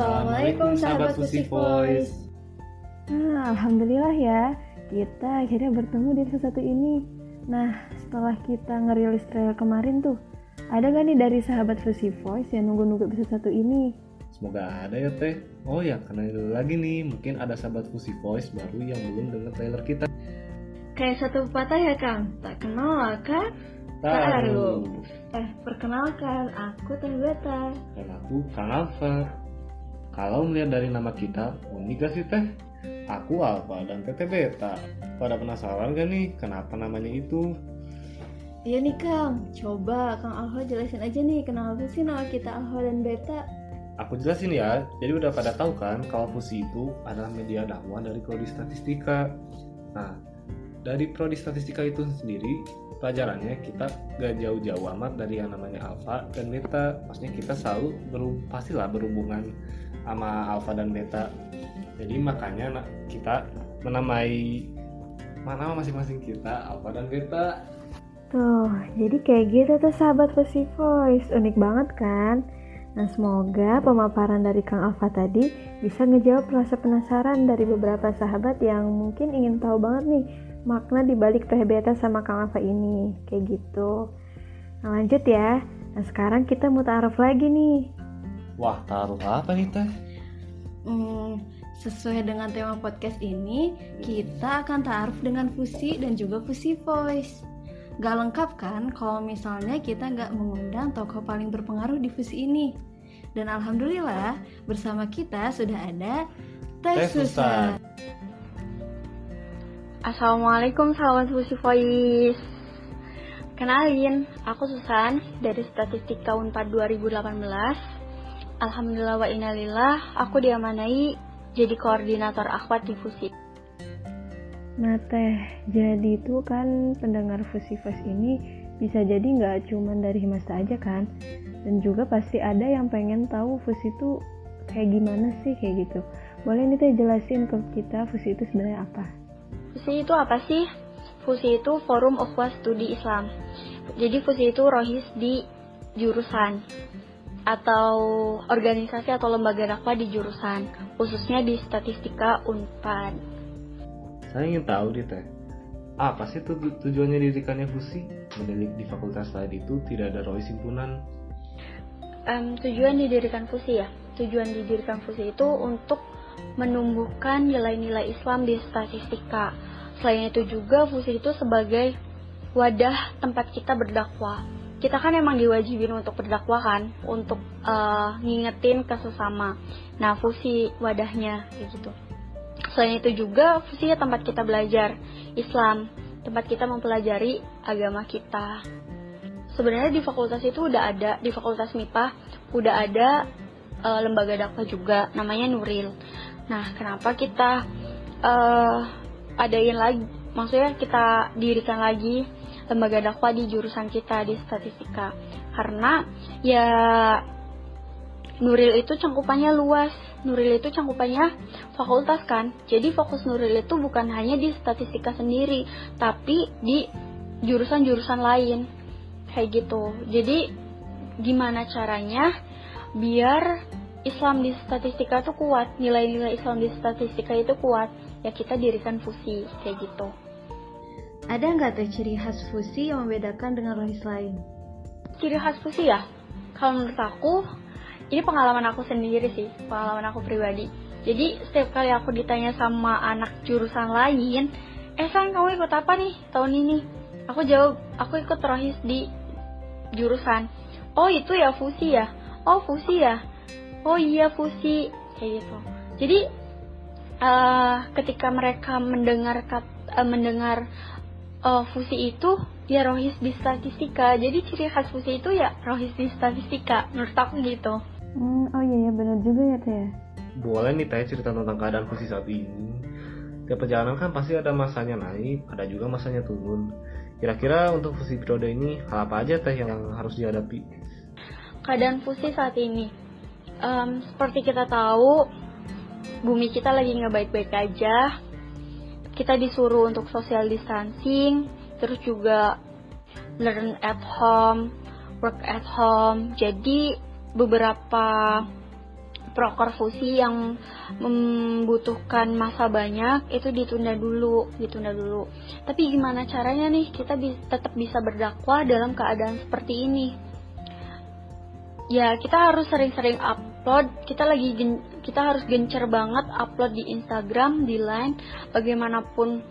Assalamualaikum sahabat Fusi Voice. Nah, alhamdulillah ya, kita akhirnya bertemu di episode satu ini. Nah, setelah kita ngerilis trailer kemarin tuh, ada gak nih dari sahabat Fusi Voice yang nunggu-nunggu episode satu ini? Semoga ada ya teh. Oh ya, karena dulu lagi nih, mungkin ada sahabat Fusi Voice baru yang belum dengar trailer kita. Kayak satu pepatah ya Kang, tak kenal maka Taruh. Eh, perkenalkan, aku Teh Beta. Dan aku Kang Alfa. Kalau melihat dari nama kita, unik gak sih teh? Aku Alfa dan Teteh Beta. Pada penasaran gak nih kenapa namanya itu? Iya nih Kang, coba Kang Alfa jelasin aja nih kenapa sih nama kita Alfa dan Beta. Aku jelasin ya, jadi udah pada tahu kan kalau Fusi itu adalah media dakwah dari Prodi Statistika. Nah, dari Prodi Statistika itu sendiri, pelajarannya kita gak jauh-jauh amat dari yang namanya Alpha dan Beta. Maksudnya kita selalu beru- pastilah berhubungan sama Alpha dan Beta. Jadi makanya kita menamai nama masing-masing kita Alpha dan Beta. Tuh, jadi kayak gitu tuh sahabat Fusi Voice. Unik banget kan? Nah, semoga pemaparan dari Kang Alfa tadi bisa ngejawab rasa penasaran dari beberapa sahabat yang mungkin ingin tahu banget nih makna dibalik Teh Beta sama Kang Alfa ini. Kayak gitu. Nah, lanjut ya. Nah, sekarang kita mau taruh lagi nih. Wah, taruh apa nih teh? Hmm, sesuai dengan tema podcast ini, kita akan taaruf dengan fusi dan juga fusi voice. Gak lengkap kan kalau misalnya kita gak mengundang tokoh paling berpengaruh di fusi ini. Dan alhamdulillah bersama kita sudah ada Teh Teh Susan. Assalamualaikum sahabat Fusi Voice Kenalin, aku Susan dari Statistika Unpad 2018 Alhamdulillah wa innalillah, aku diamanai jadi koordinator akhwat di Fusi Nah teh, jadi itu kan pendengar Fusi Voice ini bisa jadi nggak cuman dari Himasta aja kan? Dan juga pasti ada yang pengen tahu Fusi itu kayak gimana sih kayak gitu. Boleh nih teh jelasin ke kita Fusi itu sebenarnya apa? Fusi itu apa sih? Fusi itu Forum Ukhuwah Studi Islam Jadi Fusi itu rohis di jurusan atau organisasi atau lembaga dakwah di jurusan khususnya di statistika Unpad Saya ingin tahu nih teh, apa sih tu- tujuannya didirikannya Fusi? Mendidik di fakultas lain itu tidak ada ROI simpunan. Em, tujuan didirikan fusi ya tujuan didirikan fusi itu untuk menumbuhkan nilai-nilai Islam di statistika. Selain itu juga fusi itu sebagai wadah tempat kita berdakwah. Kita kan emang diwajibin untuk berdakwah kan untuk eh, ngingetin ke sesama. Nah fusi wadahnya kayak gitu. Selain itu juga fusi ya tempat kita belajar Islam tempat kita mempelajari agama kita. Sebenarnya di fakultas itu udah ada di fakultas MIPA udah ada eh, lembaga dakwah juga namanya Nuril. Nah, kenapa kita eh, adain lagi maksudnya kita dirikan lagi lembaga dakwah di jurusan kita di statistika? Karena ya Nuril itu cangkupannya luas. Nuril itu cangkupannya fakultas kan. Jadi fokus Nuril itu bukan hanya di statistika sendiri, tapi di jurusan-jurusan lain kayak gitu. Jadi gimana caranya biar Islam di statistika itu kuat, nilai-nilai Islam di statistika itu kuat, ya kita dirikan fusi kayak gitu. Ada nggak teh ciri khas fusi yang membedakan dengan rohis lain? Ciri khas fusi ya, kalau menurut aku ini pengalaman aku sendiri sih, pengalaman aku pribadi. Jadi setiap kali aku ditanya sama anak jurusan lain, eh San kamu ikut apa nih tahun ini? Aku jawab, aku ikut rohis di jurusan. Oh itu ya fusi ya? Oh fusi ya? Oh iya fusi kayak gitu. Jadi eh, ketika mereka mendengar kat- eh, mendengar eh, fusi itu ya rohis di statistika. Jadi ciri khas fusi itu ya rohis di statistika. Menurut aku gitu. Hmm, oh iya ya benar juga ya teh. Boleh nih teh cerita tentang keadaan Fusi saat ini. Tiap perjalanan kan pasti ada masanya naik, ada juga masanya turun. Kira-kira untuk Fusi periode ini hal apa aja teh yang harus dihadapi? keadaan fusi saat ini. Em, seperti kita tahu, bumi kita lagi nggak baik-baik aja. Kita disuruh untuk social distancing, terus juga learn at home, work at home. Jadi beberapa proker fusi yang membutuhkan masa banyak itu ditunda dulu, ditunda dulu. Tapi gimana caranya nih kita bi tetap bisa berdakwah dalam keadaan seperti ini? Ya, kita harus sering-sering upload. Kita lagi gen kita harus gencar banget upload di Instagram, di Line, bagaimanapun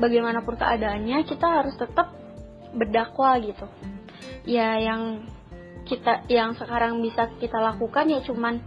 bagaimanapun keadaannya, kita harus tetap berdakwah gitu. Ya, yang kita yang sekarang bisa kita lakukan ya cuman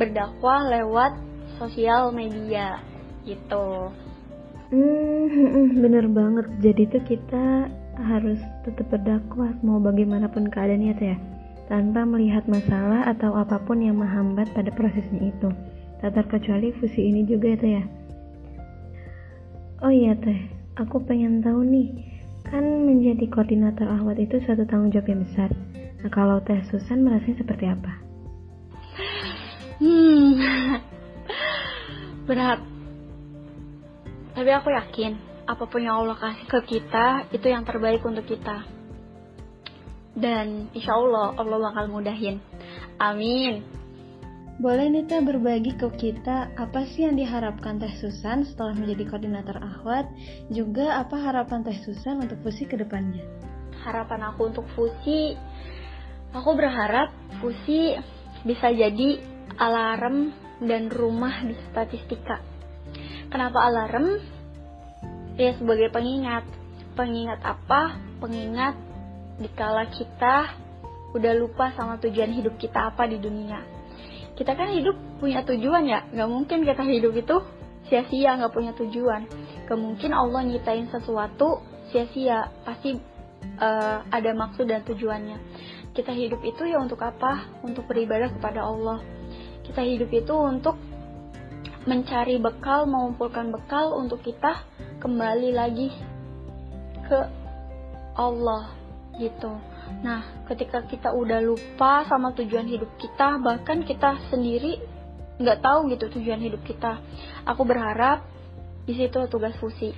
berdakwah lewat sosial media gitu. Hmm, bener banget. Jadi tuh kita harus tetap berdakwah mau bagaimanapun keadaannya tuh ya, tanpa melihat masalah atau apa pun yang menghambat pada prosesnya itu. Tak terkecuali fusi ini juga itu ya. Oh iya teh, aku pengen tahu nih, kan menjadi koordinator ahwat itu suatu tanggung jawab yang besar. Nah, kalau Teh Susan merasanya seperti apa? Hmm, berat. Tapi aku yakin, apa pun yang Allah kasih ke kita, itu yang terbaik untuk kita. Dan insya Allah, Allah bakal mudahin. Amin. Boleh nih Teh berbagi ke kita apa sih yang diharapkan Teh Susan setelah menjadi koordinator Ahwat, juga apa harapan Teh Susan untuk fusi ke depannya? Harapan aku untuk fusi Aku berharap fusi bisa jadi alarm dan rumah di statistika. Kenapa alarm? Ya sebagai pengingat. Pengingat apa? Pengingat dikala kita udah lupa sama tujuan hidup kita apa di dunia. Kita kan hidup punya tujuan ya, gak mungkin kita hidup itu sia-sia gak punya tujuan. Kemungkin Allah nyitain sesuatu sia-sia, pasti uh, ada maksud dan tujuannya kita hidup itu ya untuk apa? Untuk beribadah kepada Allah. Kita hidup itu untuk mencari bekal, mengumpulkan bekal untuk kita kembali lagi ke Allah gitu. Nah, ketika kita udah lupa sama tujuan hidup kita, bahkan kita sendiri nggak tahu gitu tujuan hidup kita. Aku berharap di situ tugas fusi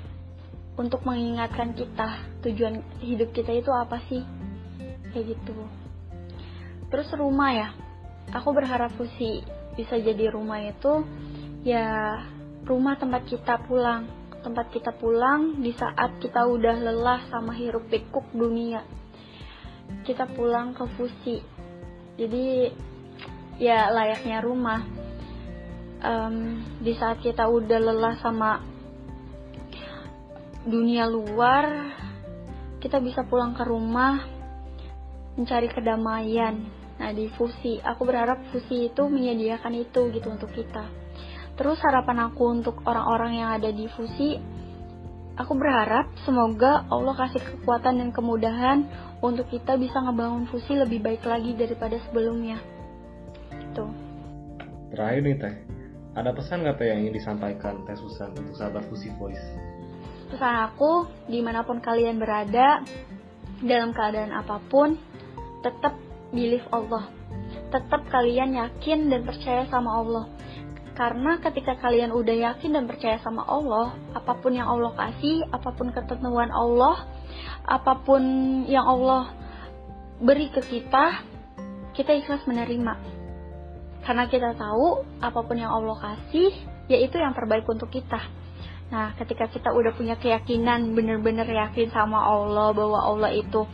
untuk mengingatkan kita tujuan hidup kita itu apa sih, kayak gitu. Terus rumah ya, aku berharap fusi bisa jadi rumah itu ya rumah tempat kita pulang, tempat kita pulang di saat kita udah lelah sama hiruk pikuk dunia. Kita pulang ke fusi, jadi ya layaknya rumah. Um, di saat kita udah lelah sama dunia luar, kita bisa pulang ke rumah mencari kedamaian Nah di fusi, aku berharap fusi itu menyediakan itu gitu untuk kita. Terus harapan aku untuk orang-orang yang ada di fusi, aku berharap semoga Allah kasih kekuatan dan kemudahan untuk kita bisa ngebangun fusi lebih baik lagi daripada sebelumnya. Itu. Terakhir nih Teh, ada pesan nggak Teh yang ingin disampaikan Teh Susan untuk sahabat Fusi Voice? Pesan aku, di mana pun kalian berada, dalam keadaan apa pun, tetap believe Allah. Tetap kalian yakin dan percaya sama Allah. Karena ketika kalian udah yakin dan percaya sama Allah, apa pun yang Allah kasih, apa pun ketentuan Allah, apa pun yang Allah beri ke kita, kita ikhlas menerima. Karena kita tahu apa pun yang Allah kasih, yaitu yang terbaik untuk kita. Nah, ketika kita udah punya keyakinan, bener-bener yakin sama Allah bahwa Allah itu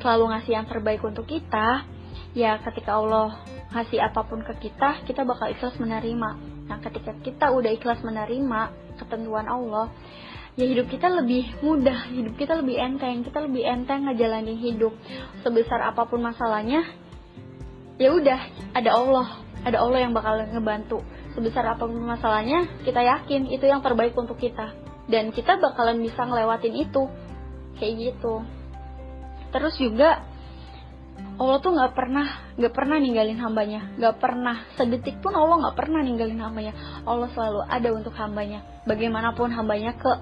selalu ngasih yang terbaik untuk kita, ya ketika Allah ngasih apa pun ke kita, kita bakal ikhlas menerima. Nah, ketika kita udah ikhlas menerima ketentuan Allah, ya hidup kita lebih mudah, hidup kita lebih enteng, kita lebih enteng ngejalanin hidup. Sebesar apa pun masalahnya, ya udah, ada Allah, ada Allah yang bakal ngebantu. Sebesar apa pun masalahnya, kita yakin itu yang terbaik untuk kita. Dan kita bakalan bisa ngelewatin itu. Kayak gitu. Terus juga Allah tuh nggak pernah nggak pernah ninggalin hambanya. Nggak pernah sedetik pun Allah nggak pernah ninggalin hambanya. Allah selalu ada untuk hambanya. Bagaimanapun hambanya ke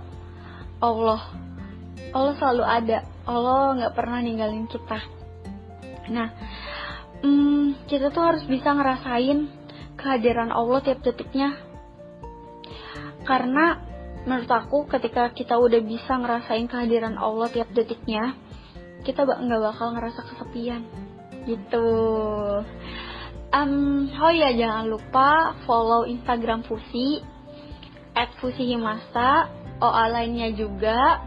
Allah. Allah selalu ada. Allah nggak pernah ninggalin kita. Nah hmm, kita tuh harus bisa ngerasain kehadiran Allah tiap detiknya. Karena menurut aku ketika kita udah bisa ngerasain kehadiran Allah tiap detiknya kita nggak bakal ngerasa kesepian gitu Um, oh ya jangan lupa follow Instagram Fusi at Fusi Himasta, OA lainnya juga.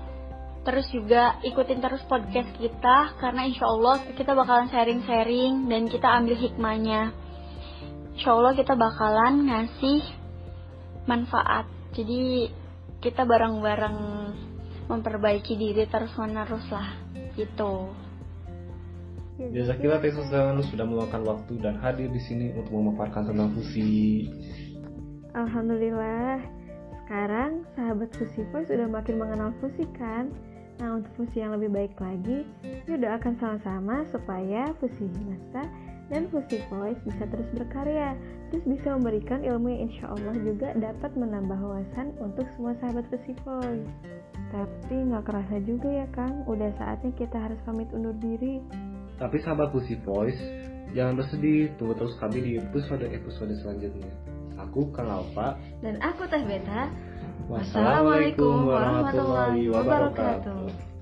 Terus juga ikutin terus podcast kita karena insya Allah kita bakalan sharing-sharing dan kita ambil hikmahnya. Insya Allah kita bakalan ngasih manfaat. Jadi kita bareng-bareng memperbaiki diri terus menerus lah gitu. Jasa kita Susan sudah meluangkan waktu dan hadir di sini untuk memaparkan tentang fusi. Alhamdulillah, sekarang sahabat Fusi Voice sudah makin mengenal fusi kan? Nah untuk fusi yang lebih baik lagi, yuk doakan sama-sama supaya fusi Himasta dan Fusi Voice bisa terus berkarya, terus bisa memberikan ilmu yang insya Allah juga dapat menambah wawasan untuk semua sahabat Fusi Voice. Tapi nggak kerasa juga ya Kang, udah saatnya kita harus pamit undur diri. Tapi sahabat Pussy Voice, jangan bersedih, tunggu terus kami di episode-episode selanjutnya. Aku Kang Alfa dan aku Teh Beta. Wassalamualaikum warahmatullahi wabarakatuh.